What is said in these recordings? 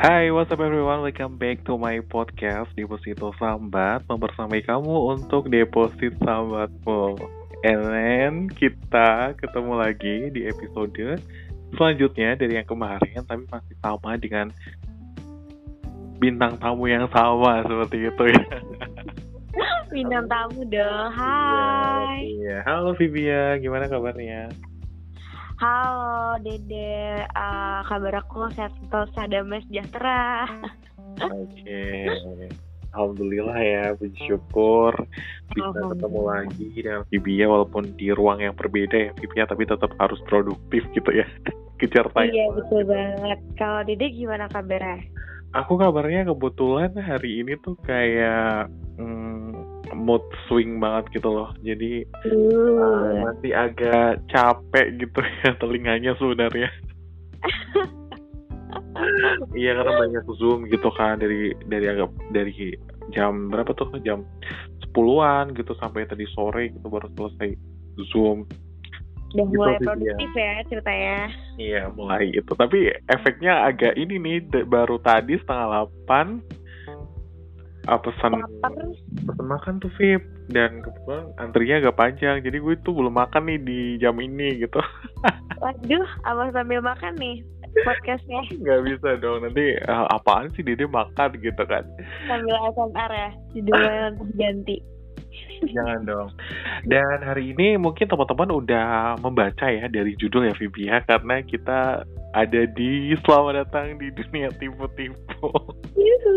Hai, what's up everyone? Welcome back to my podcast Deposito Sambat. Membersamai kamu untuk deposit sambatmu. And then kita ketemu lagi di episode selanjutnya dari yang kemarin Tapi masih sama dengan bintang tamu yang sama seperti itu ya. Bintang tamu dong, hai. Iya, halo Vivia, gimana kabarnya? Halo Dede, uh, kabar aku sehat terus damai sejahtera. Oke, alhamdulillah ya, puji syukur bisa ketemu lagi dengan Vivia walaupun di ruang yang berbeda ya Vivia, tapi tetap harus produktif gitu ya, kejar tayang. Iya betul banget. Kalau Dede gimana kabarnya? Aku kabarnya kebetulan hari ini tuh kayak hmm, mood swing banget gitu loh. Jadi uh. Uh, masih agak capek gitu ya telinganya sebenarnya. iya karena banyak zoom gitu kan dari dari agak dari jam berapa tuh jam sepuluhan gitu sampai tadi sore gitu baru selesai zoom udah gitu mulai produktif ya. ya ceritanya iya mulai gitu tapi efeknya agak ini nih baru tadi setengah delapan uh, pesan makan tuh Vip. Dan kebetulan antrinya agak panjang. Jadi gue tuh belum makan nih di jam ini gitu. Waduh apa sambil makan nih podcastnya? Nggak bisa dong. Nanti uh, apaan sih Dede makan gitu kan. Sambil SMR ya judulnya nanti ganti Jangan dong. Dan hari ini mungkin teman-teman udah membaca ya dari judul ya Vibia karena kita ada di Selamat Datang di Dunia Tipu-Tipu. Yuhu,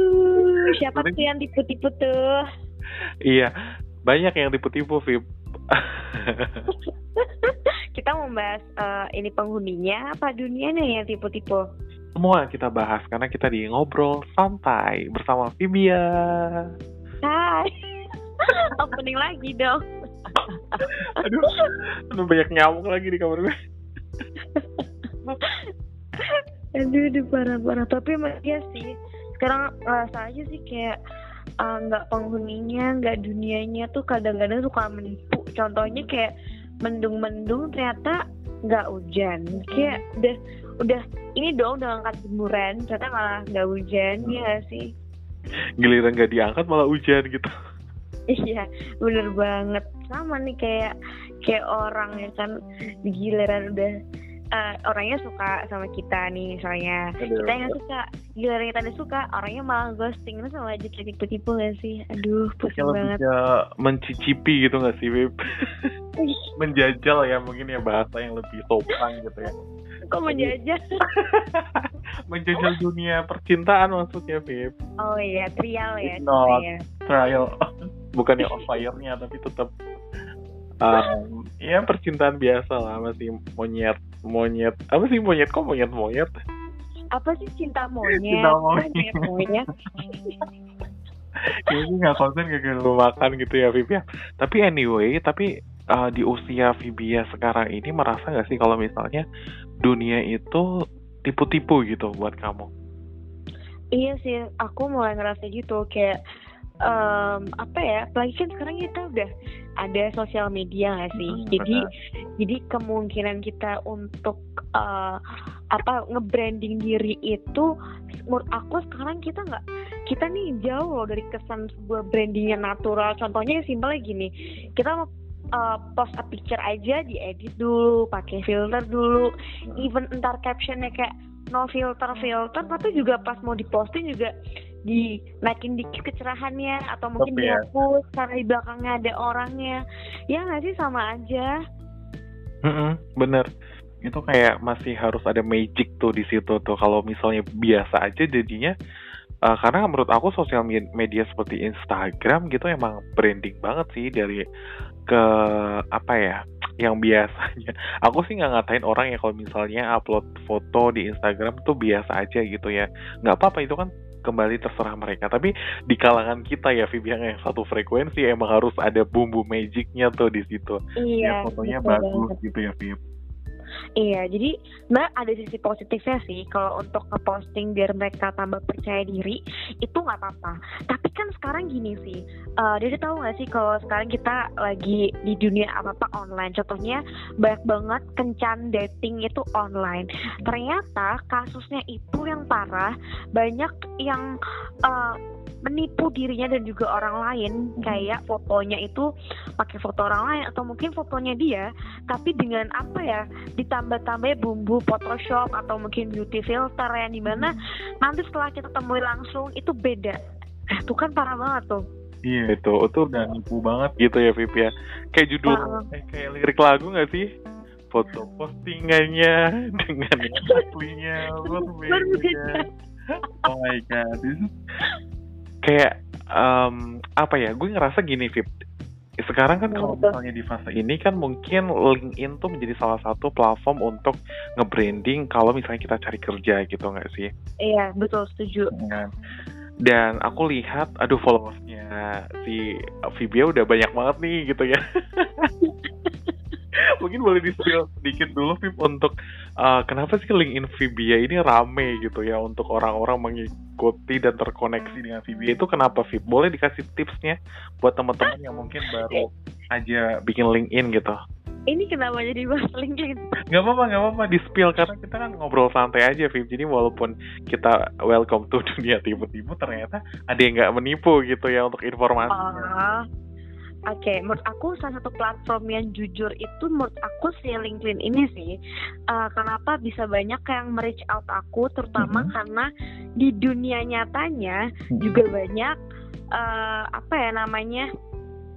siapa sih yang tipu-tipu tuh? Iya, banyak yang tipu-tipu Vib. kita membahas uh, ini penghuninya apa dunianya yang tipu-tipu? Semua kita bahas karena kita di ngobrol santai bersama Vibia. Hai. opening lagi dong aduh aduh banyak nyamuk lagi di kamar gue aduh aduh parah parah tapi emang iya sih sekarang rasa aja sih kayak nggak uh, penghuninya nggak dunianya tuh kadang-kadang suka menipu. Contohnya kayak mendung-mendung ternyata nggak hujan. Kayak udah udah ini dong udah angkat jemuran ternyata malah nggak hujan hmm. ya sih. Giliran nggak diangkat malah hujan gitu. Iya bener banget. Sama nih kayak kayak orang ya kan di giliran udah uh, orangnya suka sama kita nih misalnya. Aduh. kita yang suka giliran kita suka orangnya malah ghosting. Itu sama aja kayak tipu-tipu gak sih? Aduh pusing banget. bisa mencicipi gitu gak sih Beb? Menjajal ya mungkin ya bahasa yang lebih sopan gitu ya. Kok menjajal? Menjajal dunia percintaan maksudnya Beb. Oh iya trial ya Not trial. bukan yang on fire-nya tapi tetap um, ya percintaan biasa lah masih monyet monyet apa sih monyet kok monyet monyet apa sih cinta monyet cinta monyet, monyet. Kayaknya nggak konsen kayak lu makan gitu ya Vibia. Tapi anyway, tapi uh, di usia Vibia sekarang ini merasa nggak sih kalau misalnya dunia itu tipu-tipu gitu buat kamu? Iya sih, aku mulai ngerasa gitu kayak um, apa ya apalagi kan sekarang kita udah ada sosial media nggak sih? Hmm, jadi betul. jadi kemungkinan kita untuk uh, apa nge-branding diri itu menurut aku sekarang kita nggak kita nih jauh loh dari kesan sebuah branding yang natural. Contohnya simpelnya gini kita uh, post a picture aja diedit dulu pakai filter dulu. Even entar captionnya kayak no filter filter tapi juga pas mau diposting juga dinaikin dikit kecerahannya atau mungkin Tapi ya. dihapus ya. karena di belakangnya ada orangnya. Ya nggak sih? Sama aja. Mm bener. Itu kayak masih harus ada magic tuh di situ tuh. Kalau misalnya biasa aja jadinya uh, karena menurut aku sosial media seperti Instagram gitu emang branding banget sih dari ke apa ya yang biasanya. Aku sih nggak ngatain orang ya kalau misalnya upload foto di Instagram tuh biasa aja gitu ya. Nggak apa-apa itu kan kembali terserah mereka. Tapi di kalangan kita ya Vivi yang satu frekuensi emang harus ada bumbu magicnya tuh di situ. Iya ya, fotonya bagus banget. gitu ya Viv Iya, jadi mbak ada sisi positifnya sih kalau untuk ngeposting biar mereka tambah percaya diri itu nggak apa-apa. Tapi kan sekarang gini sih, uh, dia tahu nggak sih kalau sekarang kita lagi di dunia apa-apa online. Contohnya banyak banget kencan dating itu online. Ternyata kasusnya itu yang parah, banyak yang uh, menipu dirinya dan juga orang lain hmm. kayak fotonya itu pakai foto orang lain atau mungkin fotonya dia tapi dengan apa ya ditambah-tambah bumbu Photoshop atau mungkin beauty filter yang di mana hmm. nanti setelah kita temui langsung itu beda eh, itu kan parah banget tuh Iya itu, itu udah nipu banget gitu ya Vip ya. Kayak judul, uh, kayak, kayak lirik lagu gak sih? Foto postingannya dengan aslinya berbeda. Oh my god, kayak um, apa ya gue ngerasa gini Vip sekarang kan kalau misalnya di fase ini kan mungkin LinkedIn tuh menjadi salah satu platform untuk nge-branding kalau misalnya kita cari kerja gitu nggak sih? Iya betul setuju. Nah, dan aku lihat, aduh followersnya si Vibia udah banyak banget nih gitu ya. mungkin boleh di sedikit dulu Vip untuk uh, kenapa sih LinkedIn Vibia ini rame gitu ya untuk orang-orang mengikuti dan terkoneksi dengan Vibia itu kenapa Vip? Boleh dikasih tipsnya buat teman-teman yang mungkin baru aja bikin LinkedIn gitu? Ini kenapa jadi bahas LinkedIn? Gak apa-apa, gak apa-apa di spill karena kita kan ngobrol santai aja, Vip. Jadi walaupun kita welcome to dunia tipu-tipu, ternyata ada yang nggak menipu gitu ya untuk informasi. Uh, Oke, okay, menurut aku salah satu platform yang jujur itu menurut aku si LinkedIn ini sih. Uh, kenapa bisa banyak yang merich out aku, terutama mm -hmm. karena di dunia nyatanya mm -hmm. juga banyak uh, apa ya namanya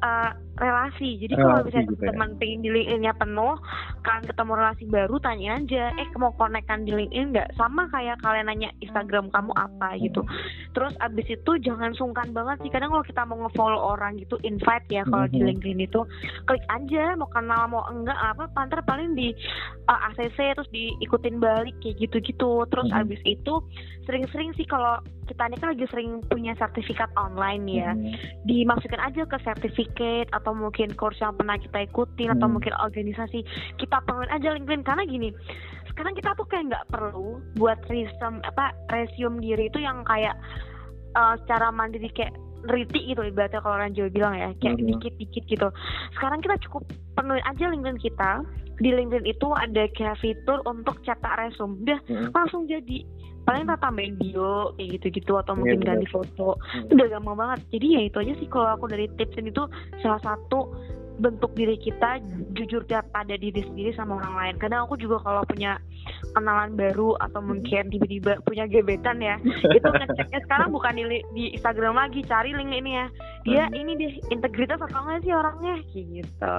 uh, relasi. Jadi kalau misalnya gitu teman ya. pengen di LinkedIn-nya penuh, kan ketemu relasi baru tanya aja, eh mau konekkan di LinkedIn nggak? Sama kayak kalian nanya Instagram kamu apa gitu. Hmm. Terus abis itu jangan sungkan banget sih. Kadang kalau kita mau ngefollow orang gitu, invite ya kalau di hmm. LinkedIn itu, klik aja mau kenal mau enggak apa, pantar paling di uh, eh, ACC terus diikutin balik kayak gitu-gitu. Terus hmm. abis itu sering-sering sih kalau kita ini kan lagi sering punya sertifikat online ya, dimasukkan aja ke sertifikat atau mungkin course yang pernah kita ikutin hmm. atau mungkin organisasi kita perluin aja LinkedIn. Karena gini sekarang kita tuh kayak nggak perlu buat resume apa resume diri itu yang kayak uh, secara mandiri kayak riti gitu ibaratnya kalau orang Jawa bilang ya kayak hmm. dikit-dikit gitu. Sekarang kita cukup penuhin aja LinkedIn kita. Di LinkedIn itu ada kayak fitur untuk cetak resume. Udah hmm. langsung jadi paling tak tambahin bio kayak gitu-gitu atau iya, mungkin yeah, ganti foto. Hmm. itu udah gampang banget. Jadi ya itu aja sih kalau aku dari tips ini tuh salah satu bentuk diri kita jujur pada diri sendiri sama orang lain. Kadang aku juga kalau punya kenalan baru atau mungkin tiba-tiba punya gebetan ya, itu ngeceknya sekarang bukan di, di Instagram lagi, cari link ini ya. Dia hmm. ini deh integritas atau enggak sih orangnya, kayak gitu.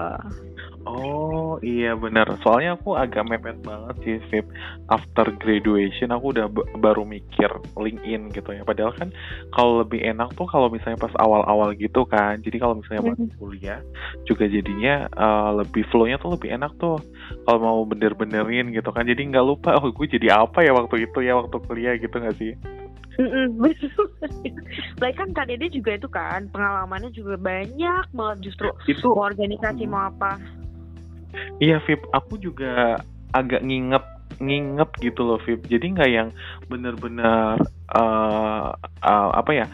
Oh iya benar. Soalnya aku agak mepet banget sih, Vip. After graduation aku udah baru mikir LinkedIn gitu ya. Padahal kan kalau lebih enak tuh kalau misalnya pas awal-awal gitu kan. Jadi kalau misalnya pas hmm. kuliah juga jadinya uh, lebih flownya tuh lebih enak tuh kalau mau bener-benerin gitu kan jadi nggak lupa oh gue jadi apa ya waktu itu ya waktu kuliah gitu nggak sih Baik kan Kak Dede juga itu kan pengalamannya juga banyak banget justru itu organisasi mau apa. Iya Vip, aku juga agak nginget nginget gitu loh Vip. Jadi nggak yang bener-bener uh, uh, apa ya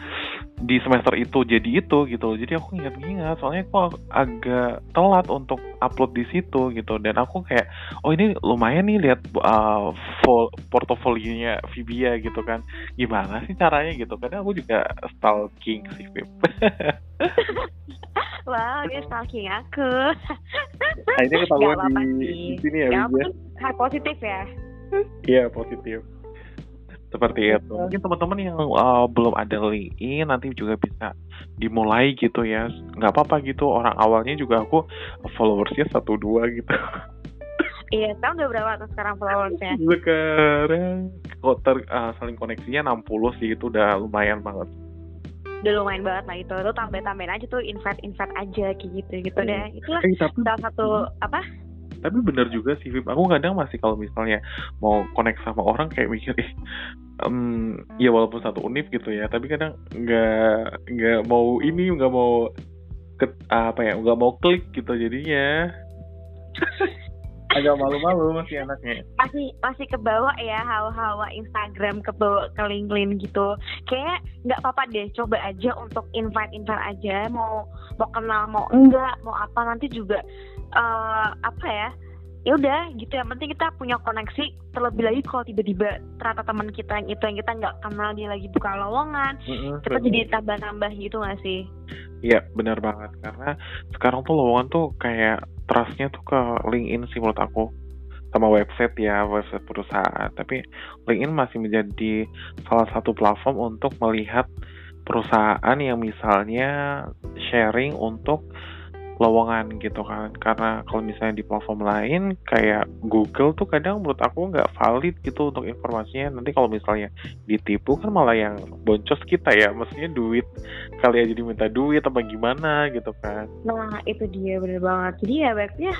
di semester itu jadi itu gitu loh. Jadi aku ingat-ingat soalnya aku agak telat untuk upload di situ gitu dan aku kayak oh ini lumayan nih lihat uh, portofolionya Vibia gitu kan. Gimana sih caranya gitu. Karena aku juga stalking sih. Wah, wow, dia stalking aku. Nah, ini ketahuan di, di sini ya, ya Hal positif ya. Iya, positif seperti itu. Mungkin teman-teman yang uh, belum ada LinkedIn nanti juga bisa dimulai gitu ya. Nggak apa-apa gitu. Orang awalnya juga aku followersnya satu dua gitu. Iya, tahu udah berapa tuh sekarang followersnya? Sekarang ter, uh, saling koneksinya 60 sih itu udah lumayan banget. Udah lumayan banget lah itu. Tuh tambah-tambahin aja tuh invite-invite aja kayak gitu gitu deh. Itulah eh, tapi, salah satu apa? Tapi bener juga sih Vip. Aku kadang masih kalau misalnya mau connect sama orang kayak mikir eh um, ya walaupun satu univ gitu ya tapi kadang nggak nggak mau ini nggak mau ke, apa ya nggak mau klik gitu jadinya. Agak malu-malu masih anaknya. Masih masih kebawa ya hawa-hawa Instagram kebawa ke LinkedIn gitu. Kayak nggak apa-apa deh coba aja untuk invite invite aja. Mau mau kenal mau enggak mau apa nanti juga uh, apa ya? Ya udah gitu. Yang penting kita punya koneksi terlebih lagi kalau tiba-tiba ternyata teman kita yang itu yang kita nggak kenal dia lagi buka lowongan mm-hmm, kita jadi tambah-tambah gitu gak sih? Iya benar banget. Karena sekarang tuh lowongan tuh kayak trustnya tuh ke LinkedIn sih menurut aku. Sama website ya website perusahaan. Tapi LinkedIn masih menjadi salah satu platform untuk melihat perusahaan yang misalnya sharing untuk lowongan gitu kan. Karena kalau misalnya di platform lain kayak Google tuh kadang menurut aku nggak valid gitu untuk informasinya. Nanti kalau misalnya ditipu kan malah yang boncos kita ya. Maksudnya duit kali aja diminta duit apa gimana gitu kan. Nah itu dia bener banget. Jadi ya baiknya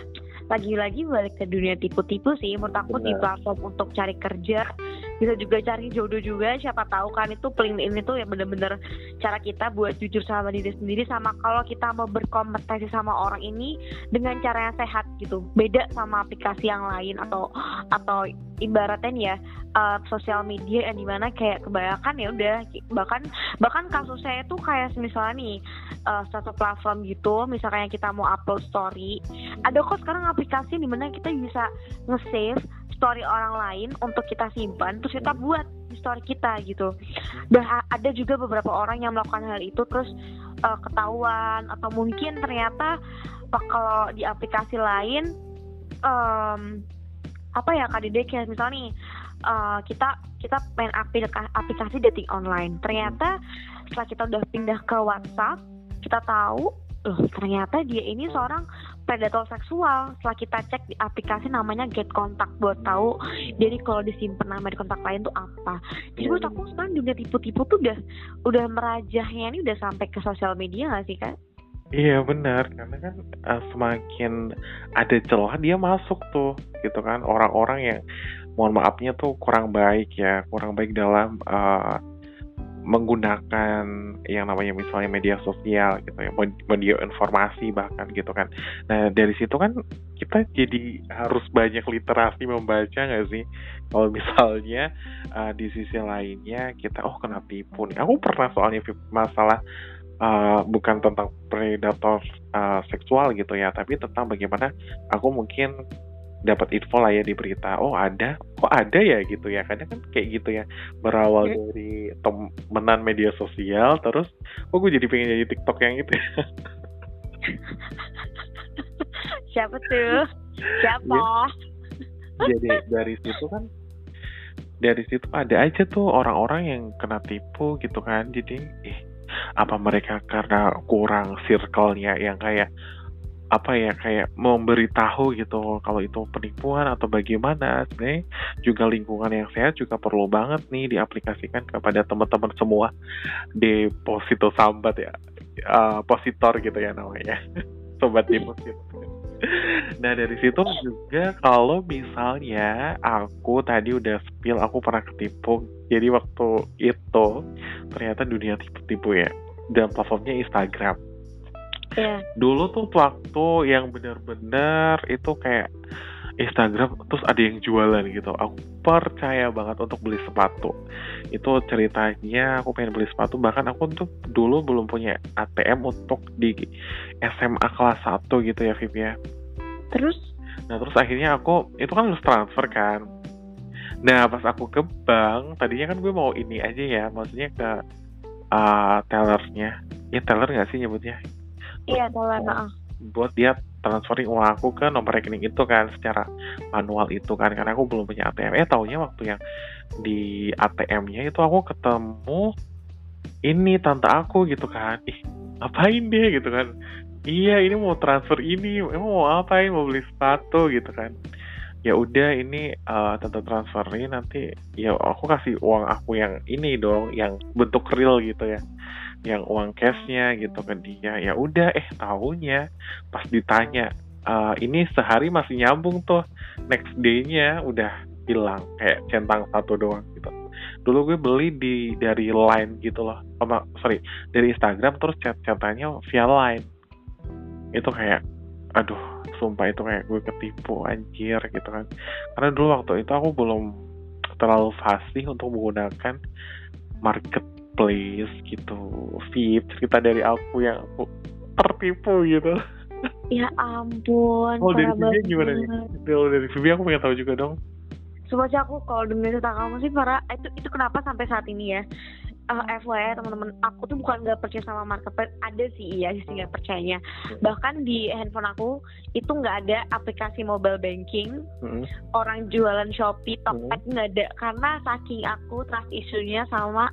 lagi-lagi balik ke dunia tipu-tipu sih. Menurut aku Bener. di platform untuk cari kerja bisa juga cari jodoh juga siapa tahu kan itu LinkedIn itu ya bener-bener cara kita buat jujur sama diri sendiri sama kalau kita mau berkompetisi sama orang ini dengan cara yang sehat gitu. Beda sama aplikasi yang lain atau atau ibaratnya ya uh, sosial media yang di mana kayak kebanyakan ya udah bahkan bahkan kasus saya tuh kayak misalnya nih uh, satu platform gitu misalnya kita mau upload story ada kok sekarang aplikasi di mana kita bisa nge-save story orang lain untuk kita simpan terus kita buat story kita gitu. Dan ada juga beberapa orang yang melakukan hal itu terus uh, ketahuan atau mungkin ternyata kalau di aplikasi lain um, apa ya kak Dede kayak misalnya nih uh, kita kita main aplikasi, aplikasi dating online. Ternyata setelah kita udah pindah ke WhatsApp kita tahu loh ternyata dia ini seorang predator seksual. Setelah kita cek di aplikasi namanya get kontak buat tahu jadi kalau disimpan nama di kontak lain tuh apa. Jadi menurut aku sekarang dunia tipu-tipu tuh udah udah merajahnya ini udah sampai ke sosial media gak sih kan Iya benar. Karena kan uh, semakin ada celah dia masuk tuh gitu kan. Orang-orang yang mohon maafnya tuh kurang baik ya kurang baik dalam uh, menggunakan yang namanya misalnya media sosial gitu ya media informasi bahkan gitu kan. Nah dari situ kan kita jadi harus banyak literasi membaca nggak sih? Kalau misalnya uh, di sisi lainnya kita oh kena tipu nih? Aku pernah soalnya masalah uh, bukan tentang predator uh, seksual gitu ya tapi tentang bagaimana aku mungkin dapat info lah ya di berita. Oh ada. Kok ada ya gitu ya? Kadang kan kayak gitu ya. Berawal hmm. dari temenan media sosial terus kok gue jadi pengen jadi tiktok yang itu. Siapa tuh? Siapa? Jadi dari situ kan dari situ ada aja tuh orang-orang yang kena tipu gitu kan. Jadi eh apa mereka karena kurang circle-nya yang kayak apa ya kayak memberitahu gitu kalau itu penipuan atau bagaimana. Sebenarnya juga lingkungan yang sehat juga perlu banget nih diaplikasikan kepada teman-teman semua deposito sambat ya. Uh, positor gitu ya namanya. Sobat deposito. Nah dari situ juga kalau misalnya aku tadi udah spill aku pernah ketipu. Jadi waktu itu ternyata dunia tipu-tipu ya. Dan platformnya Instagram yeah. dulu tuh waktu yang bener-bener itu kayak Instagram terus ada yang jualan gitu. Aku percaya banget untuk beli sepatu. Itu ceritanya aku pengen beli sepatu. Bahkan aku tuh dulu belum punya ATM untuk di SMA kelas 1 gitu ya Viv ya. Terus? Nah terus akhirnya aku itu kan harus transfer kan. Nah pas aku ke bank tadinya kan gue mau ini aja ya. Maksudnya ke uh, tellernya. Ya teller nggak sih nyebutnya Iya, dolar. Buat dia transferring uang aku ke nomor rekening itu kan secara manual itu kan karena aku belum punya ATM. Eh taunya waktu yang di ATM-nya itu aku ketemu ini tante aku gitu kan. Ih, ngapain deh gitu kan. Iya, ini mau transfer ini, emang mau apain? Mau beli sepatu gitu kan. Ya udah ini uh, tante transferin nanti ya aku kasih uang aku yang ini dong, yang bentuk real gitu ya yang uang cashnya gitu ke dia. Ya udah eh tahunya pas ditanya uh, ini sehari masih nyambung tuh next day-nya udah hilang kayak centang satu doang gitu. Dulu gue beli di dari line gitu loh oh, sorry dari Instagram terus chat chatannya via line. Itu kayak aduh sumpah itu kayak gue ketipu anjir gitu kan. Karena dulu waktu itu aku belum terlalu fasih untuk menggunakan marketplace gitu. VIP cerita dari aku yang aku tertipu gitu. Ya ampun oh dari Vivi gimana nih? Kalau dari Vivi aku pengen tahu juga dong. Sih aku kalau dengerin cerita kamu sih para itu itu kenapa sampai saat ini ya? Uh, FYI teman-teman aku tuh bukan nggak percaya sama marketplace. Ada sih iya sih nggak percayanya. Bahkan di handphone aku itu nggak ada aplikasi mobile banking. Mm-mm. orang jualan Shopee Hmm. Tokped nggak ada. Karena saking aku trust isunya sama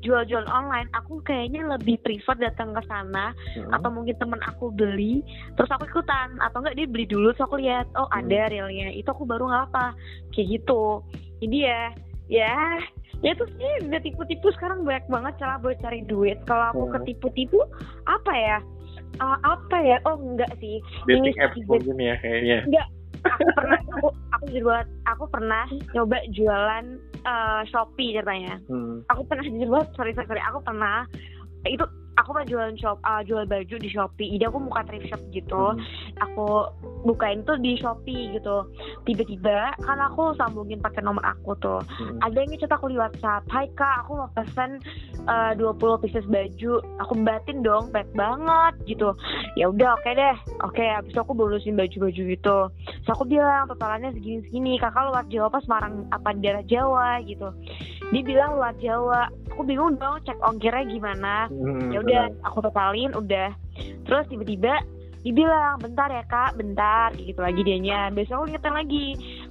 jual-jual online aku kayaknya lebih prefer datang ke sana Mm-mm. atau mungkin temen aku beli terus aku ikutan. Atau enggak dia beli dulu terus aku lihat oh Hmm. ada realnya. Itu aku baru nggak apa kayak gitu. Jadi ya ya ya itu sih udah tipu-tipu. Sekarang banyak banget cara buat cari duit. Kalau aku Hmm. ketipu-tipu apa ya? Uh, apa ya? Oh enggak sih. Dating ini apps mungkin ya kayaknya. enggak aku pernah aku aku juga aku pernah nyoba jualan uh, Shopee ceritanya hmm. aku pernah sorry sorry, sorry. aku pernah itu aku pernah jualan shop uh, jual baju di Shopee. Jadi aku buka thrift shop gitu. Hmm. aku bukain tuh di Shopee gitu. Tiba-tiba kan aku sambungin pakai nomor aku tuh. Hmm. ada yang ngechat aku di WhatsApp Hai kak aku mau pesen uh, 20 pieces baju. Aku batin dong baik banget gitu. Ya udah oke deh. Oke habis itu aku bonusin baju-baju gitu. Terus aku bilang totalannya segini-segini. Kakak luar Jawa apa Semarang apa daerah Jawa? gitu. Dia bilang luar Jawa aku bingung dong cek ongkirnya gimana. Hmm, ya udah aku totalin udah. Terus tiba-tiba dibilang bentar ya kak bentar gitu lagi dianya. Besok aku ingetin lagi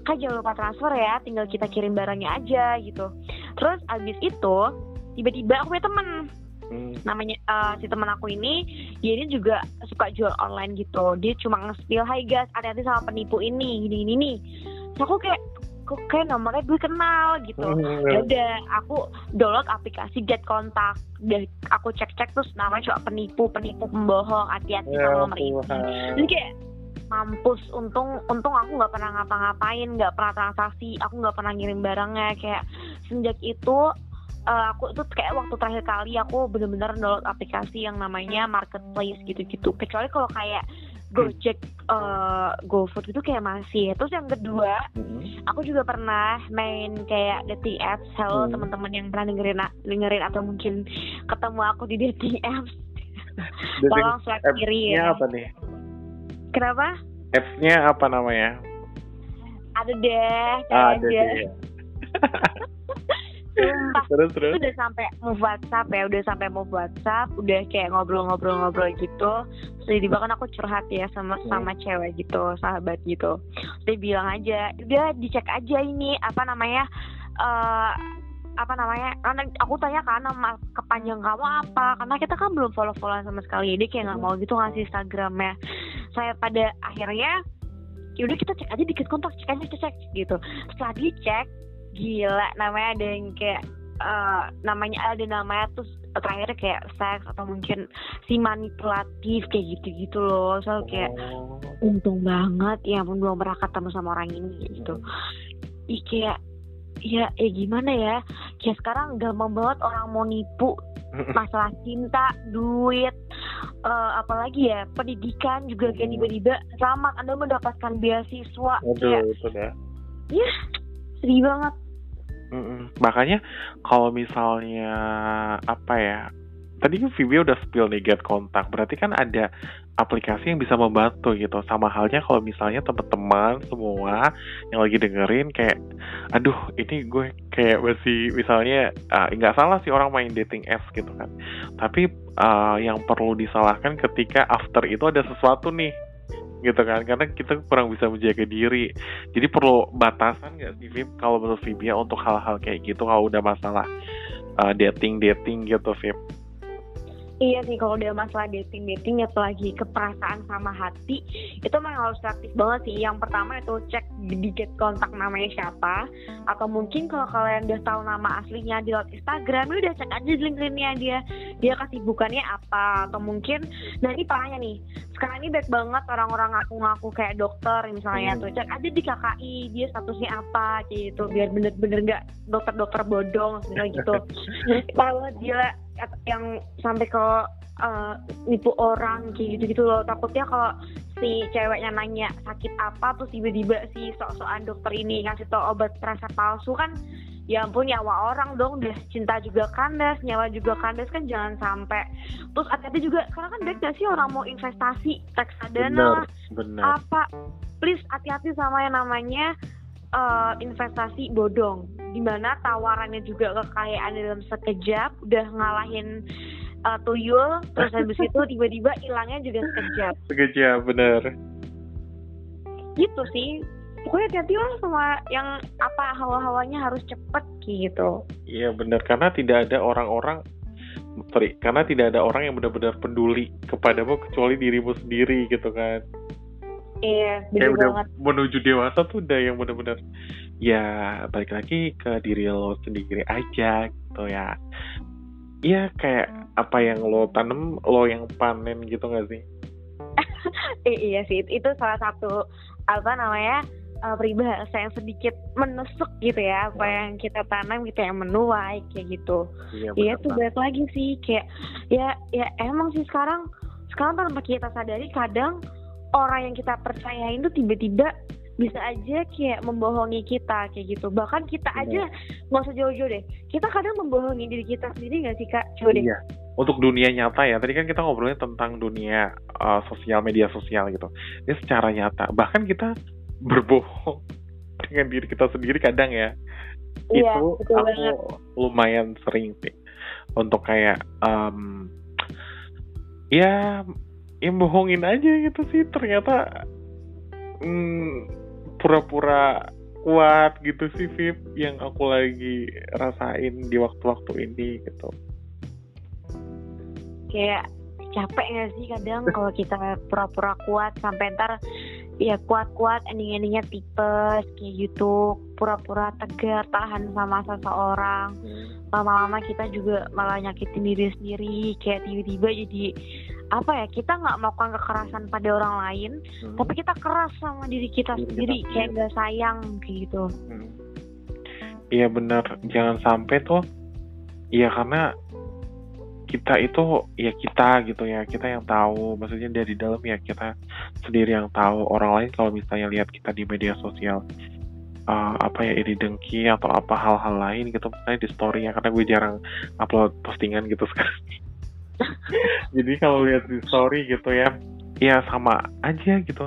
kak jangan lupa transfer ya tinggal kita kirim barangnya aja gitu. Terus abis itu tiba-tiba aku punya temen. Hmm. namanya eh, si teman aku ini dia ini juga suka jual online gitu. Dia cuma nge-spill hai guys hati-hati sama penipu ini gini gini nih Terus aku kayak kok kayak nomornya gue kenal gitu. Ya udah aku download aplikasi get kontak. Dan aku cek cek terus namanya cuma penipu penipu pembohong. Hati-hati Ya sama nomor ini. Jadi kayak mampus. Untung untung aku nggak pernah ngapa-ngapain nggak pernah transaksi. Aku nggak pernah ngirim barangnya. Kayak sejak itu eh, aku itu kayak waktu terakhir kali aku bener-bener download aplikasi yang namanya marketplace gitu-gitu. Kecuali kalau kayak Gojek, eh, GoFood itu kayak masih. Terus yang kedua, Hmm. aku juga pernah main kayak dating apps. Halo Hmm. teman-teman yang pernah dengerin dengerin atau mungkin ketemu aku di dating apps. Tolong swipe kiri ya. apa nih Kenapa? apps-nya apa namanya Ada deh, Ah, ada ada aja. deh Sumpah. terus Itu terus udah sampai move WhatsApp ya, udah sampai move WhatsApp, udah kayak ngobrol-ngobrol-ngobrol gitu. Terus tiba-tiba kan aku curhat ya sama Hmm. sama cewek gitu, sahabat gitu. Terus dia bilang aja, udah dicek aja ini apa namanya eh apa namanya karena aku tanya kan nama kepanjang kamu apa karena kita kan belum follow followan sama sekali dia kayak nggak mau gitu ngasih instagramnya saya pada akhirnya yaudah kita cek aja dikit kontak cek aja cek, cek gitu setelah dicek gila namanya ada yang kayak eh, namanya ada namanya terus terakhir kayak seks atau mungkin si manipulatif kayak gitu-gitu loh. So kayak Oh. untung banget ya ampun belum pernah ketemu sama orang ini gitu. Ih kayak ya ya gimana ya? Kayak sekarang gampang banget orang mau nipu masalah cinta duit eh, apalagi ya pendidikan juga kayak tiba-tiba selamat anda mendapatkan beasiswa kayak Aduh, itu dah. sedih banget Mm-mm. Makanya kalau misalnya apa ya? Tadi kan Vivi udah spill nih get kontak. Berarti kan ada aplikasi yang bisa membantu gitu. Sama halnya kalau misalnya teman-teman semua yang lagi dengerin kayak, aduh ini gue kayak masih misalnya ah, nggak salah sih orang main dating apps gitu kan. Tapi ah, yang perlu disalahkan ketika after itu ada sesuatu nih gitu kan. Karena kita kurang bisa menjaga diri. Jadi perlu batasan nggak sih Vip kalau menurut Vibia untuk hal-hal kayak gitu kalau udah masalah uh, dating dating gitu Vip Iya sih kalau udah masalah dating dating apalagi keperasaan sama hati itu memang harus aktif banget sih. Yang pertama itu cek di get kontak namanya siapa atau mungkin kalau kalian udah tahu nama aslinya di lewat Instagram udah cek aja di LinkedIn-nya dia dia kesibukannya apa atau mungkin nah ini parahnya nih sekarang ini baik banget orang-orang ngaku-ngaku kayak dokter misalnya Hmm. tuh cek aja di KKI dia statusnya apa gitu biar bener-bener nggak dokter-dokter bodong misalnya gitu parah banget gila yang sampai ke uh, nipu orang kayak gitu gitu loh. Takutnya kalau si ceweknya nanya sakit apa terus tiba-tiba si sok-sokan dokter ini ngasih tau obat rasa palsu kan ya ampun nyawa orang dong. Udah cinta juga kandas nyawa juga kandas kan jangan sampai. Terus hati-hati juga sekarang kan baik gak sih orang mau investasi reksadana bener, apa. Please hati-hati sama yang namanya uh, investasi bodong di mana tawarannya juga kekayaan dalam sekejap udah ngalahin uh, tuyul terus habis itu tiba-tiba hilangnya juga sekejap sekejap bener. Gitu sih. Pokoknya hati-hati lah sama yang apa hawa-hawanya harus cepet gitu. Iya benar karena tidak ada orang-orang sorry karena tidak ada orang yang benar-benar peduli kepadamu kecuali dirimu sendiri gitu kan iya benar banget. menuju dewasa tuh udah yang benar-benar ya balik lagi ke diri lo sendiri aja gitu ya. Iya kayak apa yang lo tanam lo yang panen gitu gak sih? iya sih itu salah satu apa namanya uh, peribahasa yang sedikit menusuk gitu ya apa yang kita tanam gitu yang menuai kayak gitu. Iya, iya tuh banyak lagi sih kayak ya ya emang sih sekarang sekarang tanpa kita sadari kadang orang yang kita percayain tuh tiba-tiba bisa aja kayak membohongi kita kayak gitu. Bahkan kita aja nggak usah jauh-jauh deh. Kita kadang membohongi diri kita sendiri nggak sih kak? Coba deh. Iya. untuk dunia nyata ya. Tadi kan kita ngobrolnya tentang dunia uh, sosial media sosial gitu. Ini secara nyata. Bahkan kita berbohong dengan diri kita sendiri kadang ya. Iya, itu aku banget. lumayan sering sih. Untuk kayak um, ya yang bohongin aja gitu sih. Ternyata hmm, pura-pura kuat gitu sih Vip yang aku lagi rasain di waktu-waktu ini gitu. Kayak capek gak sih kadang kalau kita pura-pura kuat sampai ntar ya kuat-kuat ending-endingnya tipes kayak gitu. Pura-pura tegar tahan sama seseorang. Hmm. lama-lama kita juga malah nyakitin diri sendiri. Kayak tiba-tiba jadi apa ya kita nggak melakukan kekerasan pada orang lain hmm. tapi kita keras sama diri kita diri sendiri kita kayak nggak sayang kayak gitu hmm. iya hmm. benar jangan sampai tuh iya karena kita itu ya kita gitu ya kita yang tahu maksudnya dari dalam ya kita sendiri yang tahu orang lain kalau misalnya lihat kita di media sosial uh, apa ya iri dengki atau apa hal-hal lain gitu misalnya di story ya karena gue jarang upload postingan gitu sekarang jadi kalau lihat di story gitu ya ya sama aja gitu.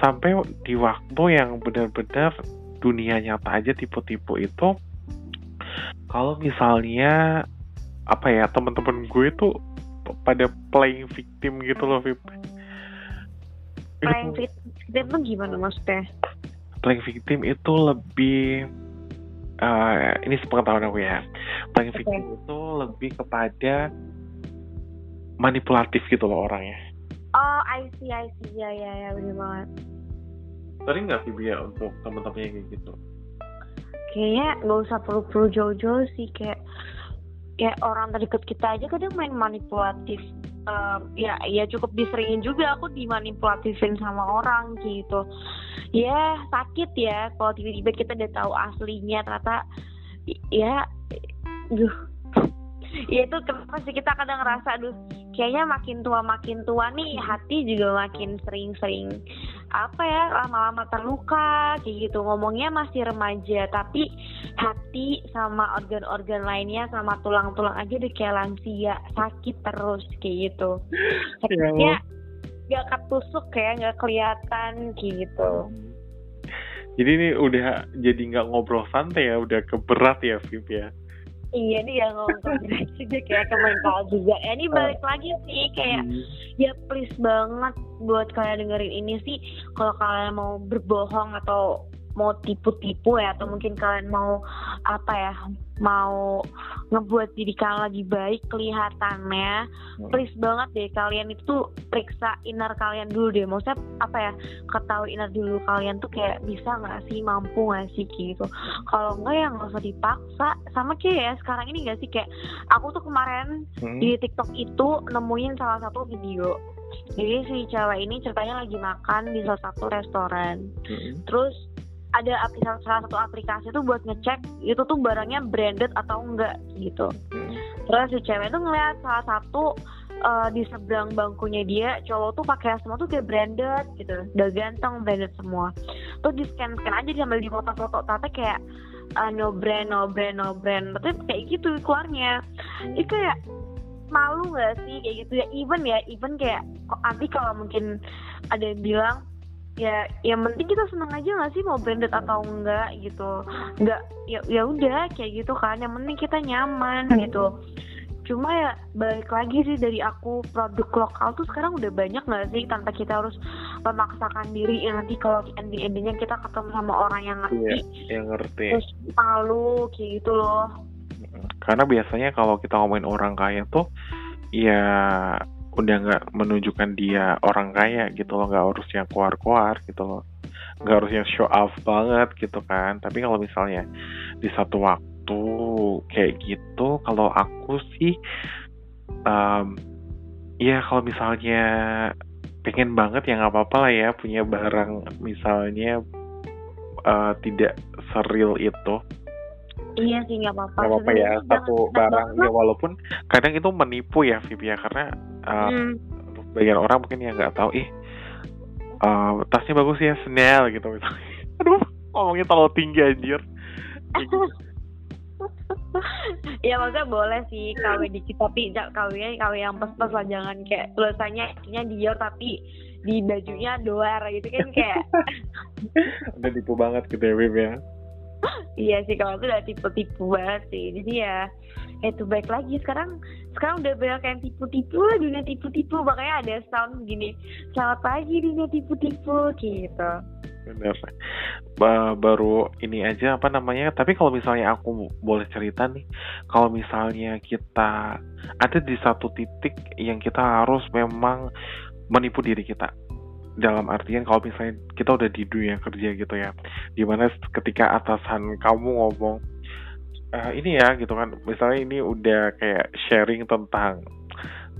Sampai di waktu yang benar-benar dunia nyata aja tipu-tipu itu kalau misalnya apa ya teman-teman gue tuh pada playing victim gitu loh Vip. Playing victim tuh gimana maksudnya? Playing victim itu lebih uh, ini sepengetahuan aku ya. Playing okay. victim itu lebih kepada manipulatif gitu loh orangnya. Oh I see I see. Ya ya ya benar banget. Sering nggak sih ya untuk teman-temannya kayak gitu? Kayaknya nggak usah perlu-perlu jauh-jauh sih kayak ya orang terdekat kita aja kadang main manipulatif. Um, ya ya cukup diseringin juga aku dimanipulatifin sama orang gitu. Ya sakit ya kalau tiba-tiba kita udah tahu aslinya ternyata ya duh ya itu kenapa sih? Kita kadang ngerasa aduh kayaknya makin tua makin tua nih hati juga makin sering-sering apa ya lama-lama terluka kayak gitu. Ngomongnya masih remaja tapi hati sama organ-organ lainnya sama tulang-tulang aja udah kayak lansia sakit terus kayak gitu. Sakitnya ya, gak ketusuk kayak nggak kelihatan kayak gitu. Jadi ini udah jadi nggak ngobrol santai ya udah keberat ya Vip ya Iya nih yang ngomong juga kayak ke mental juga. Ya, ini balik lagi sih kayak hmm. ya please banget buat kalian dengerin ini sih kalau kalian mau berbohong atau mau tipu-tipu ya atau mungkin kalian mau apa ya mau ngebuat diri kalian lagi baik kelihatannya hmm. please banget deh kalian itu periksa inner kalian dulu deh maksudnya apa ya ketahui inner dulu kalian tuh kayak bisa nggak sih mampu nggak sih gitu kalau enggak ya nggak usah dipaksa sama kayak ya sekarang ini nggak sih kayak aku tuh kemarin hmm. di TikTok itu nemuin salah satu video jadi si cewek ini ceritanya lagi makan di salah satu restoran hmm. terus ada aplikasi salah satu aplikasi tuh buat ngecek itu tuh barangnya branded atau enggak gitu. Hmm. Terus si cewek tuh ngeliat salah satu uh, di seberang bangkunya dia cowok tuh pakai semua tuh kayak branded gitu. Udah ganteng branded semua. Tuh di scan scan aja dia sambil di foto foto tapi kayak uh, no brand no brand no brand. Tapi kayak gitu keluarnya. Itu kayak malu gak sih? Kayak gitu ya. Even ya even kayak nanti kalau mungkin ada yang bilang ya yang penting kita seneng aja gak sih mau branded atau enggak gitu. Enggak ya ya udah kayak gitu kan. Yang penting kita nyaman gitu. Cuma ya balik lagi sih dari aku produk lokal tuh sekarang udah banyak nggak sih? Tanpa kita harus memaksakan diri ya nanti kalau ending endingnya kita ketemu sama orang yang ngerti. Iya, yang ngerti. Terus malu kayak gitu loh. Karena biasanya kalau kita ngomongin orang kaya tuh ya udah nggak menunjukkan dia orang kaya gitu loh nggak harus yang keluar-keluar gitu loh. Nggak harus yang show off banget gitu kan. Tapi kalau misalnya di satu waktu kayak gitu kalau aku sih um, ya kalau misalnya pengen banget ya nggak apa-apa lah ya punya barang misalnya uh, tidak seril itu. Iya sih nggak apa-apa. Nggak apa-apa ya satu barang ya walaupun kadang itu menipu ya Vivi ya. Karena uh, hmm. bagian orang mungkin yang nggak tahu ih uh, tasnya bagus ya Chanel gitu misalnya. Aduh ngomongnya terlalu tinggi anjir. ya maksudnya boleh sih KW dikit tapi KW KW yang pas-pas lah jangan kayak tulisannya akhirnya Dior tapi di bajunya doar gitu kan kayak udah tipu banget gitu ya Beb ya iya sih kalau itu udah tipu-tipu banget sih. Jadi ya itu baik lagi. Sekarang sekarang udah banyak yang tipu-tipu dunia tipu-tipu. Makanya ada sound gini selamat pagi dunia tipu-tipu gitu. Benar ba baru ini aja apa namanya tapi kalau misalnya aku boleh cerita nih kalau misalnya kita ada di satu titik yang kita harus memang menipu diri kita dalam artian kalau misalnya kita udah di dunia kerja gitu ya di mana ketika atasan kamu ngomong uh, ini ya gitu kan misalnya ini udah kayak sharing tentang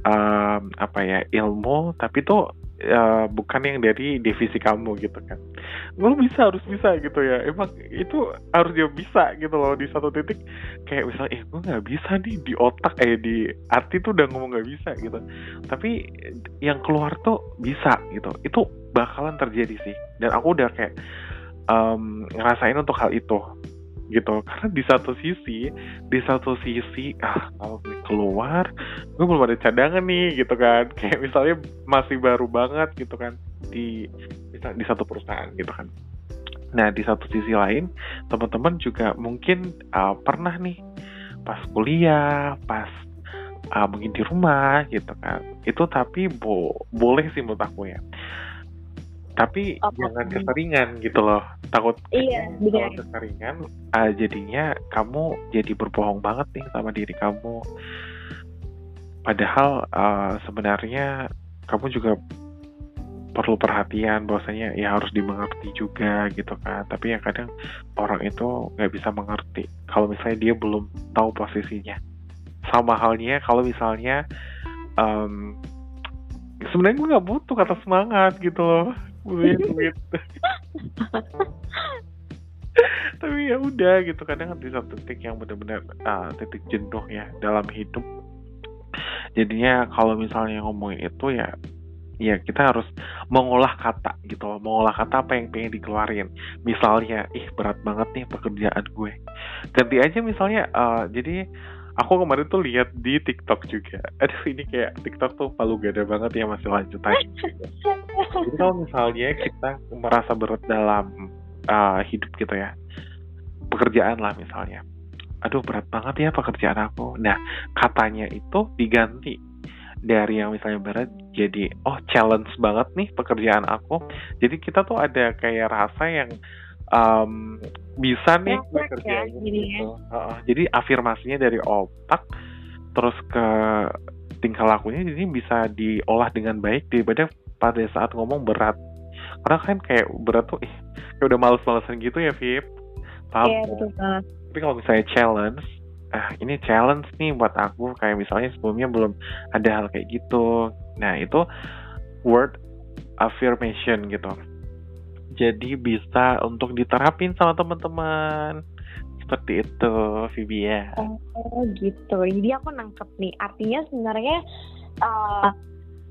um, apa ya ilmu tapi tuh uh, bukan yang dari divisi kamu gitu kan. Lo bisa harus bisa gitu ya. Emang itu harus dia bisa gitu loh di satu titik. Kayak misalnya eh gue nggak bisa nih di otak eh di arti tuh udah ngomong nggak bisa gitu. Tapi yang keluar tuh bisa gitu. Itu bakalan terjadi sih. Dan aku udah kayak um, ngerasain untuk hal itu gitu. Karena di satu sisi di satu sisi ah kalau gue keluar gue belum ada cadangan nih gitu kan. Kayak misalnya masih baru banget gitu kan di di satu perusahaan gitu kan. Nah di satu sisi lain teman-teman juga mungkin uh, pernah nih pas kuliah pas uh, mungkin di rumah gitu kan. Itu tapi bo boleh sih menurut aku ya tapi oh, jangan keseringan gitu loh. Takut iya kalau keseringan uh, jadinya kamu jadi berbohong banget nih sama diri kamu. Padahal uh, sebenarnya kamu juga perlu perhatian bahwasanya ya harus dimengerti juga gitu kan. Tapi yang kadang orang itu nggak bisa mengerti kalau misalnya dia belum tahu posisinya. Sama halnya kalau misalnya um, sebenarnya gue nggak butuh kata semangat gitu loh duit tapi ya udah gitu kadang di satu titik yang benar-benar uh, titik jenuh ya dalam hidup. Jadinya kalau misalnya ngomongin itu ya ya kita harus mengolah kata gitu loh. Mengolah kata apa yang pengen dikeluarin. Misalnya ih berat banget nih pekerjaan gue. Ganti aja misalnya uh, jadi aku kemarin tuh lihat di TikTok juga. Aduh ini kayak TikTok tuh palu gada banget ya masih lanjut aja. Jadi kalau misalnya kita merasa berat dalam uh, hidup gitu ya, pekerjaan lah misalnya. Aduh berat banget ya pekerjaan aku. Nah katanya itu diganti dari yang misalnya berat jadi oh challenge banget nih pekerjaan aku. Jadi kita tuh ada kayak rasa yang um, bisa nih bekerja ya, gitu. Uh, jadi afirmasinya dari otak terus ke tingkah lakunya jadi bisa diolah dengan baik daripada pada saat ngomong berat. Karena kan kayak berat tuh ih, kayak udah males-malesan gitu ya, Vip. Paham? Iya, betul banget. Tapi kalau misalnya challenge, ah ini challenge nih buat aku kayak misalnya sebelumnya belum ada hal kayak gitu. Nah, itu word affirmation gitu jadi bisa untuk diterapin sama teman-teman. Seperti itu Vivi ya. Oh gitu. Jadi aku nangkep nih. Artinya sebenarnya uh,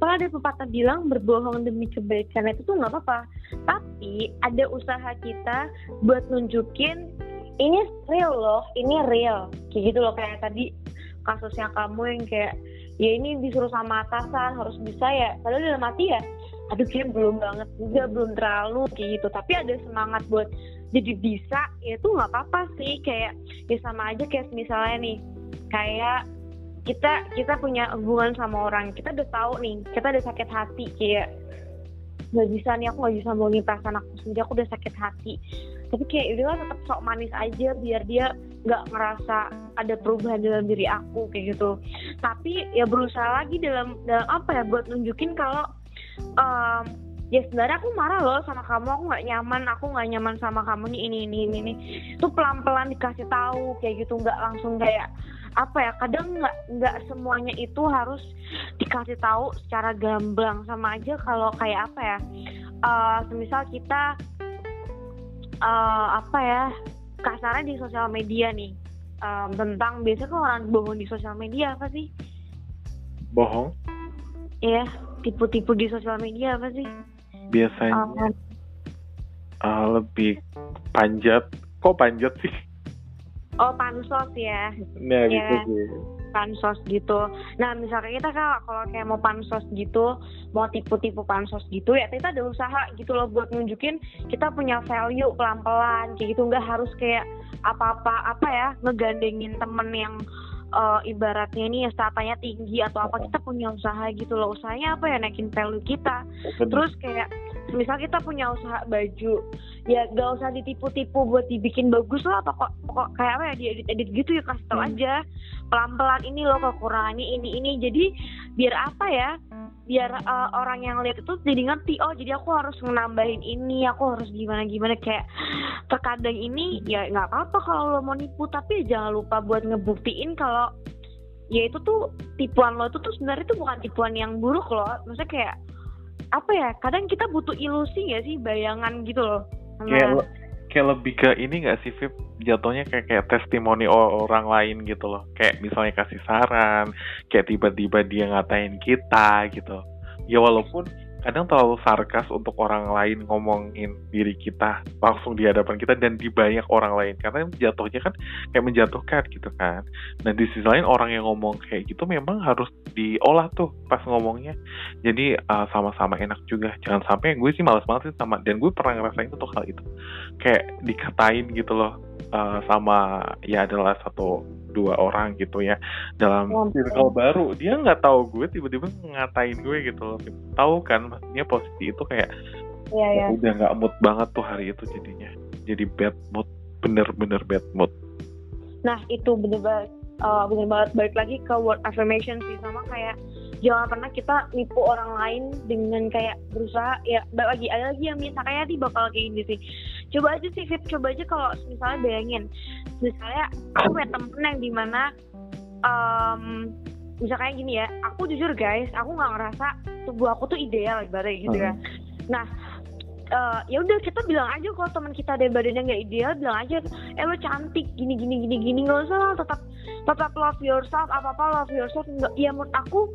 kalau ada pepatah bilang berbohong demi kebaikan itu tuh nggak apa-apa. Tapi ada usaha kita buat nunjukin ini real loh ini real. Kayak gitu loh kayak tadi kasusnya kamu yang kayak ya ini disuruh sama atasan harus bisa ya. Padahal dalam hati ya aduh kayak belum banget juga belum terlalu kayak gitu. Tapi ada semangat buat jadi bisa ya itu nggak apa-apa sih. Kayak ya sama aja kayak misalnya nih kayak kita kita punya hubungan sama orang. Kita udah tahu nih kita udah sakit hati. Kayak nggak bisa nih aku nggak bisa bohongin perasaan aku sendiri aku udah sakit hati. Tapi kayak udah tetap sok manis aja biar dia nggak ngerasa ada perubahan dalam diri aku kayak gitu. Tapi ya berusaha lagi dalam dalam apa ya buat nunjukin kalau um, ya sebenarnya aku marah loh sama kamu aku nggak nyaman aku nggak nyaman sama kamu nih ini ini ini ini. Itu pelan pelan dikasih tahu kayak gitu nggak langsung kayak apa ya kadang nggak nggak semuanya itu harus dikasih tahu secara gamblang. Sama aja kalau kayak apa ya uh, semisal kita uh, apa ya kasarnya di sosial media nih um, tentang biasanya kan orang bohong di sosial media apa sih? Bohong? Iya tipu-tipu di sosial media apa sih biasanya um, uh, lebih panjat kok panjat sih Oh pansos ya. Nah ya. gitu sih. Pansos gitu. Nah misalnya kita kan kalau kayak mau pansos gitu, mau tipu-tipu pansos gitu ya kita ada usaha gitu loh buat nunjukin kita punya value pelan-pelan kayak gitu nggak harus kayak apa-apa apa ya ngegandengin temen yang uh, ibaratnya ini ya statanya tinggi atau apa kita punya usaha gitu loh. Usahanya apa ya naikin value kita? Terus kayak misal kita punya usaha baju ya gak usah ditipu-tipu buat dibikin bagus lah apa kok, kok kayak apa ya diedit-edit gitu ya kasih tau hmm. aja. Pelan-pelan ini loh kekurangannya ini ini. Jadi biar apa ya biar uh, orang yang lihat itu jadi ngerti oh jadi aku harus menambahin ini aku harus gimana gimana kayak terkadang ini ya nggak apa-apa kalau lo mau nipu tapi jangan lupa buat ngebuktiin kalau ya itu tuh tipuan lo itu tuh sebenarnya itu bukan tipuan yang buruk loh maksudnya kayak apa ya kadang kita butuh ilusi ya sih? Bayangan gitu loh. Kayak kayak lebih ke ini gak sih Vip? Jatuhnya kayak kayak testimoni orang lain gitu loh. Kayak misalnya kasih saran kayak tiba-tiba dia ngatain kita gitu. Ya walaupun kadang terlalu sarkas untuk orang lain ngomongin diri kita langsung di hadapan kita dan di banyak orang lain. Karena jatuhnya kan kayak menjatuhkan gitu kan. Dan di sisi lain orang yang ngomong kayak gitu memang harus diolah tuh pas ngomongnya. Jadi uh, sama-sama enak juga. Jangan sampai gue sih malas banget sih sama dan gue pernah ngerasain untuk hal itu. Kayak dikatain gitu loh uh, sama ya adalah satu dua orang gitu ya. Dalam circle baru dia nggak tahu gue tiba-tiba ngatain gue gitu loh. Tahu kan maksudnya posisi itu kayak ya, ya. udah nggak mood banget tuh hari itu jadinya. Jadi bad mood bener-bener bad mood. Nah itu bener banget uh, bener banget. Balik lagi ke word affirmation sih sama kayak jangan pernah kita nipu orang lain dengan kayak berusaha ya lagi ada lagi yang misalnya di bakal kayak gini sih. Coba aja sih Fit coba aja kalau misalnya bayangin misalnya aku punya temen yang di mana um, misalnya gini ya aku jujur guys aku nggak ngerasa tubuh aku tuh ideal ibaratnya gitu ya. Hmm. nah uh, ya udah kita bilang aja kalau teman kita ada badannya nggak ideal bilang aja eh lo cantik gini gini gini gini nggak usah lah tetap tetap love yourself apa apa love yourself. Nggak ya menurut aku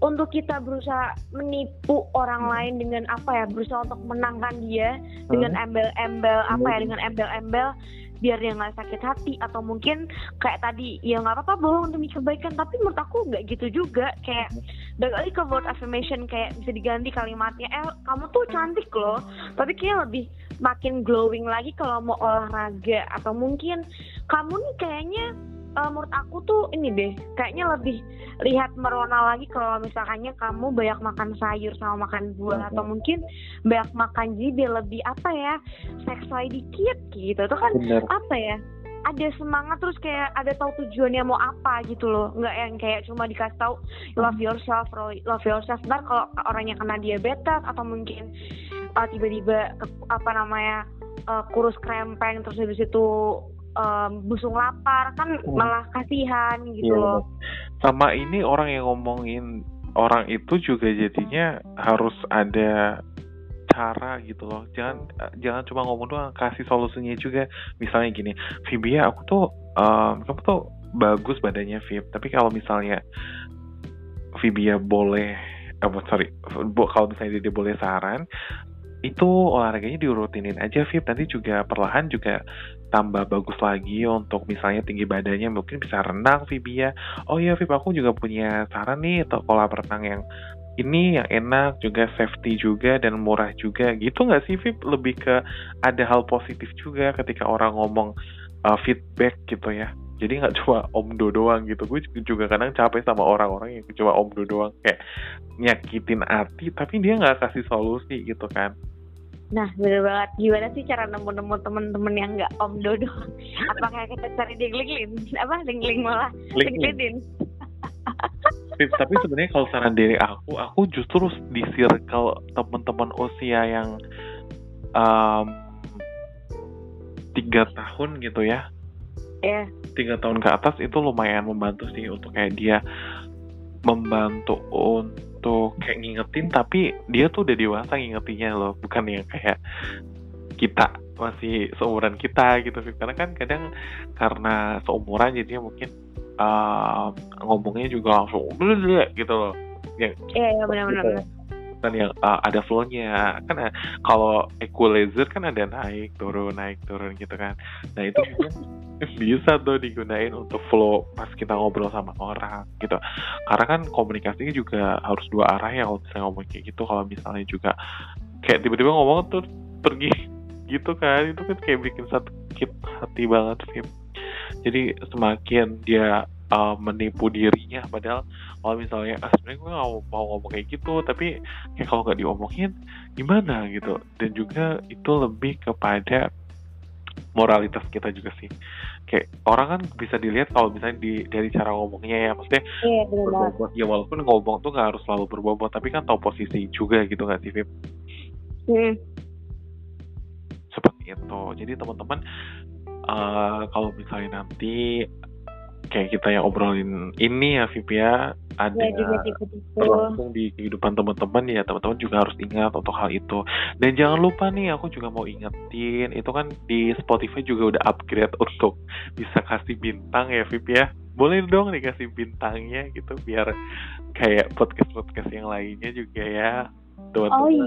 untuk kita berusaha menipu orang lain dengan apa ya berusaha untuk menangkan dia dengan hmm. embel-embel apa ya dengan embel-embel biar dia nggak sakit hati. Atau mungkin kayak tadi ya nggak apa-apa bohong demi kebaikan. Tapi menurut aku nggak gitu juga. Kayak balik lagi ke word affirmation kayak bisa diganti kalimatnya. Eh kamu tuh cantik loh. Tapi kayak lebih makin glowing lagi kalau mau olahraga. Atau mungkin kamu nih kayaknya uh, menurut aku tuh ini deh kayaknya lebih lihat merona lagi kalau misalkannya kamu banyak makan sayur sama makan buah atau mungkin banyak makan jadi lebih apa ya seksual dikit gitu. Itu kan Bener. apa ya ada semangat terus kayak ada tahu tujuannya mau apa gitu loh. Nggak yang kayak cuma dikasih tahu love yourself love yourself. Ntar kalau orangnya kena diabetes atau mungkin uh, tiba-tiba apa namanya uh, kurus krempeng terus habis itu um, busung lapar kan hmm. malah kasihan gitu yeah. loh. Sama ini orang yang ngomongin orang itu juga jadinya harus ada cara gitu loh. Jangan jangan cuma ngomong doang, kasih solusinya juga. Misalnya gini, Vibia aku tuh um, kamu tuh bagus badannya Vib, tapi kalau misalnya Vibia boleh apa sorry kalau misalnya dia boleh saran itu olahraganya diurutinin aja Vip. Nanti juga perlahan juga tambah bagus lagi untuk misalnya tinggi badannya mungkin bisa renang Vibia oh iya Vip aku juga punya saran nih atau kolam renang yang ini yang enak juga safety juga dan murah juga. Gitu nggak sih Vip? Lebih ke ada hal positif juga ketika orang ngomong uh, feedback gitu ya jadi nggak cuma omdo doang gitu gue juga kadang capek sama orang-orang yang cuma omdo doang kayak nyakitin hati tapi dia nggak kasih solusi gitu kan Nah, bener banget. Gimana sih cara nemu-nemu temen-temen yang nggak omdo doang? Apakah kita cari di LinkedIn? Apa? LinkedIn malah? LinkedIn. tapi sebenarnya kalau saran dari aku, aku justru di circle teman-teman usia yang um, tiga tahun gitu ya yeah. tiga tahun ke atas itu lumayan membantu sih untuk kayak dia membantu untuk kayak ngingetin tapi dia tuh udah dewasa ngingetinnya loh bukan yang kayak kita masih seumuran kita gitu karena kan kadang karena seumuran jadinya mungkin uh, ngomongnya juga langsung gitu loh. Yang iya yeah, benar-benar yang uh, ada flownya. Kan uh, kalau equalizer kan ada naik turun naik turun gitu kan. Nah itu bisa tuh digunain untuk flow pas kita ngobrol sama orang gitu. Karena kan komunikasinya juga harus dua arah ya kalau misalnya ngomong kayak gitu. Kalau misalnya juga kayak tiba-tiba ngomong tuh pergi gitu kan. Itu kan kayak bikin sakit hati banget sih jadi semakin dia uh, menipu dirinya. Padahal kalau misalnya ah, sebenarnya gue mau, mau ngomong kayak gitu tapi kayak kalau nggak diomongin gimana? Gitu. Dan juga itu lebih kepada moralitas kita juga sih. Kayak orang kan bisa dilihat kalau misalnya di dari cara ngomongnya ya maksudnya iya, berbobot. Ya walaupun ngomong tuh nggak harus selalu berbobot tapi kan tahu posisi juga gitu nggak sih Vip? Hmm. Seperti itu. Jadi teman-teman uh, kalau misalnya nanti kayak kita yang obrolin ini ya Vip ya ada ya, berlangsung di kehidupan teman-teman ya teman-teman juga harus ingat untuk hal itu dan jangan lupa nih aku juga mau ingetin itu kan di Spotify juga udah upgrade untuk bisa kasih bintang ya Vip ya boleh dong dikasih bintangnya gitu biar kayak podcast-podcast yang lainnya juga ya teman-teman. Oh iya,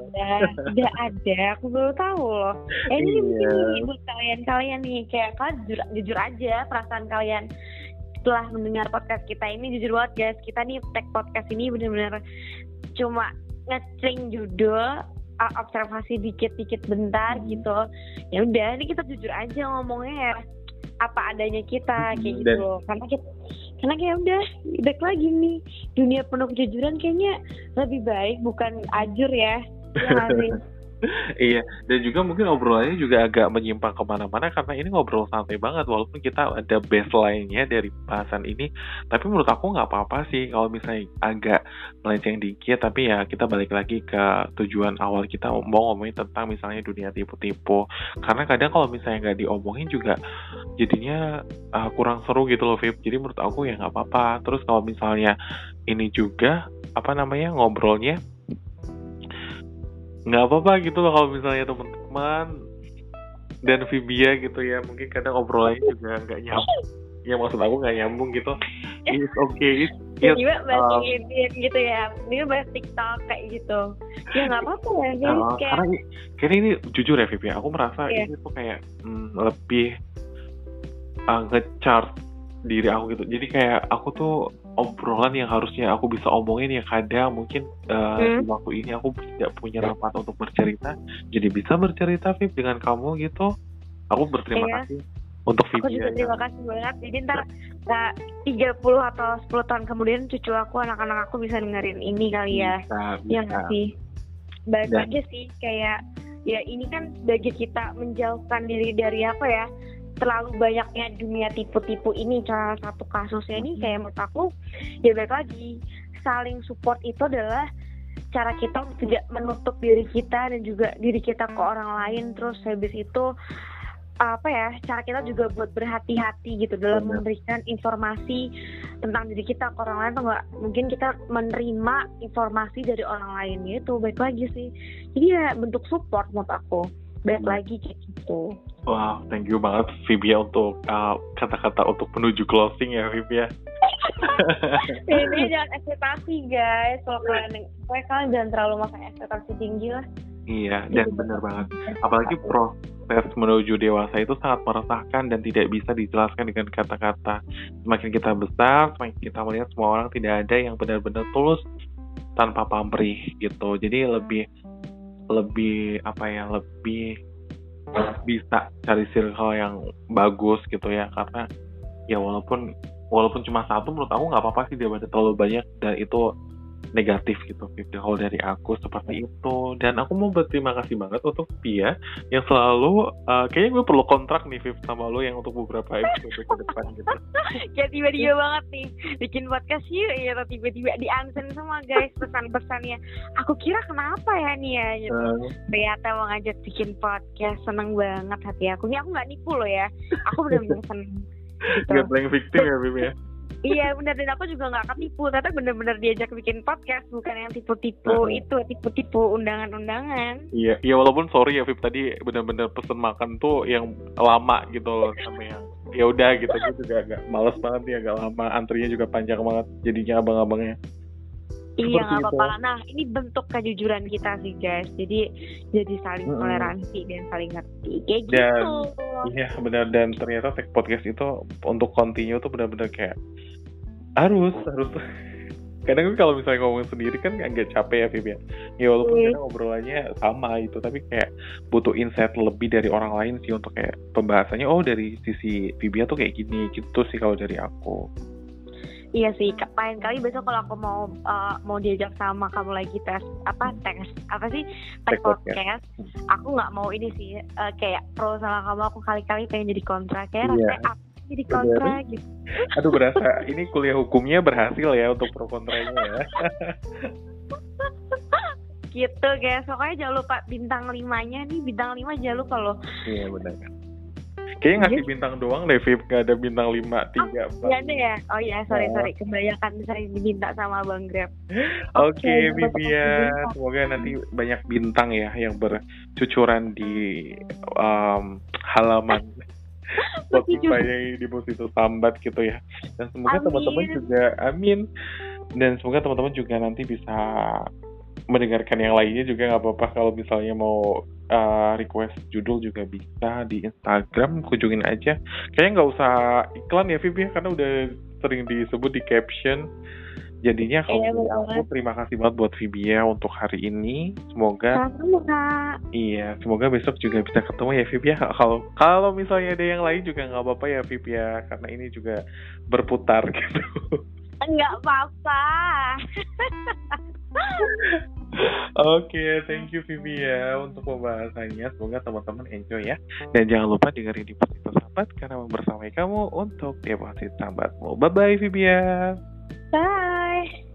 udah ada. Aku baru tahu loh. Eh, ini iya. mungkin buat kalian-kalian nih, kayak kalian jujur, jujur aja perasaan kalian setelah mendengar podcast kita ini jujur banget guys kita nih tag podcast ini bener-bener cuma ngeceng judul observasi dikit-dikit bentar gitu. Ya udah ini kita jujur aja ngomongnya ya apa adanya kita kayak gitu. Dan, karena kita karena kayak udah baik lagi nih dunia penuh kejujuran kayaknya lebih baik bukan ajur ya, ya iya dan juga mungkin obrolannya juga agak menyimpang ke mana-mana karena ini ngobrol santai banget walaupun kita ada baseline-nya dari bahasan ini. Tapi menurut aku nggak apa-apa sih kalau misalnya agak melenceng dikit tapi ya kita balik lagi ke tujuan awal kita mau ngomongin tentang misalnya dunia tipu-tipu. Karena kadang kalau misalnya nggak diomongin juga jadinya uh, kurang seru gitu loh Vip. Jadi menurut aku ya nggak apa-apa. Terus kalau misalnya ini juga apa namanya ngobrolnya nggak apa-apa gitu loh kalau misalnya teman-teman dan Vibia gitu ya mungkin kadang obrolannya juga nggak nyambung. Ya maksud aku nggak nyambung gitu. It's okay it's, it's juga bahas um, gitu ya ini bahas TikTok kayak gitu. Ya nggak apa-apa ya uh, kayak... karena karena ini jujur ya Vibia aku merasa yeah. ini tuh kayak hmm, lebih uh, ngechart diri aku gitu. Jadi kayak aku tuh obrolan yang harusnya aku bisa omongin ya kadang mungkin uh, hmm. di waktu ini aku tidak punya tempat untuk bercerita. Jadi bisa bercerita Vip dengan kamu gitu. Aku berterima iya. kasih untuk Vivi aku juga terima kasih banget. Jadi ntar nggak tiga puluh atau sepuluh tahun kemudian cucu aku anak-anak aku bisa dengerin ini kali ya. Bisa, yang bisa. sih? Baik Dan, aja sih kayak ya ini kan sebagai kita menjauhkan diri dari apa ya terlalu banyaknya dunia tipu-tipu ini salah satu kasusnya ini kayak menurut aku ya baik lagi. Saling support itu adalah cara kita untuk tidak menutup diri kita dan juga diri kita ke orang lain. Terus habis itu apa ya cara kita juga buat berhati-hati gitu dalam memberikan informasi tentang diri kita ke orang lain atau enggak. Mungkin kita menerima informasi dari orang lain gitu baik lagi sih. Jadi ya bentuk support menurut aku. Baik lagi kayak gitu Wow, thank you banget Vibia untuk uh, kata-kata uh, untuk menuju closing ya Vibia. ini jangan ekspektasi guys kalau kalian kalian jangan terlalu makan ekspektasi tinggi lah Iya, dan benar banget. Apalagi proses menuju dewasa itu sangat meresahkan dan tidak bisa dijelaskan dengan kata-kata. Semakin kita besar, semakin kita melihat semua orang tidak ada yang benar-benar tulus tanpa pamrih gitu. Jadi lebih lebih apa ya, lebih bisa cari circle yang bagus gitu ya karena ya walaupun walaupun cuma satu menurut aku nggak apa-apa sih daripada terlalu banyak dan itu negatif gitu Vivi kalau dari aku seperti itu. Dan aku mau berterima kasih banget untuk Pia yang selalu uh, kayaknya gue perlu kontrak nih Viv sama lo yang untuk beberapa episode ke depan gitu. Kayak tiba-tiba banget nih bikin podcast yuk ya tiba-tiba di unsend sama guys pesan-pesannya. Aku kira kenapa ya nih ya gitu. Uh. ternyata mau ngajak bikin podcast seneng banget hati aku. Ini aku nggak nipu lo ya aku benar-benar seneng. Gitu. Gak blank victim ya Vivi ya iya benar dan aku juga nggak ketipu ternyata bener-bener diajak bikin podcast bukan yang tipu-tipu uh -huh. itu tipu-tipu undangan-undangan iya iya walaupun sorry ya Vip tadi bener-bener pesen makan tuh yang lama gitu loh sama yang ya udah gitu gue juga agak males banget nih agak lama antrinya juga panjang banget jadinya abang-abangnya Iya nggak apa-apa. Nah ini bentuk kejujuran kita sih guys. Jadi jadi saling hmm. toleransi dan saling ngerti kayak gitu. dan, gitu. Iya benar dan ternyata tech podcast itu untuk continue tuh benar-benar kayak harus harus. Kadang kalau misalnya ngomong sendiri kan agak capek ya Vivi ya, ya walaupun mm. kadang obrolannya sama itu tapi kayak butuh insight lebih dari orang lain sih untuk kayak pembahasannya. Oh dari sisi Vivi tuh kayak gini gitu sih kalau dari aku. Iya sih, lain kali besok kalau aku mau uh, mau diajak sama kamu lagi tes apa tes apa sih? Tes podcast, aku nggak mau ini sih uh, kayak pro sama kamu aku kali-kali pengen jadi kontra kayak yeah. rasanya jadi kontra gitu. Aduh berasa ini kuliah hukumnya berhasil ya untuk pro kontranya ya. gitu guys, pokoknya jangan lupa bintang limanya nih bintang lima jangan lupa loh. Iya benar. Kayaknya ngasih yes. bintang doang deh, Vip. Gak ada bintang lima tiga Oh, iya ada ya? Oh iya, sorry, oh. sorry. Kebanyakan saya diminta sama Bang Grab. Oke, okay, okay Vivia. Semoga nanti banyak bintang ya yang bercucuran di um, halaman Spotify di itu Sambat gitu ya. Dan semoga teman-teman juga amin. Dan semoga teman-teman juga nanti bisa mendengarkan yang lainnya juga nggak apa-apa. Kalau misalnya mau uh, request judul juga bisa di Instagram kunjungin aja. Kayaknya nggak usah iklan ya Vivi ya? Karena udah sering disebut di caption jadinya kalau iya, aku terima kasih banget buat Vibia untuk hari ini semoga Sama, iya semoga besok juga bisa ketemu ya Vibia kalau kalau misalnya ada yang lain juga nggak apa-apa ya Vibia karena ini juga berputar gitu nggak apa-apa Oke, okay, thank you Vivia untuk pembahasannya. Semoga teman-teman enjoy ya. Dan jangan lupa dengerin di Posito Sambat karena membersamai kamu untuk deposit sambatmu. Bye-bye Vivia. Bye.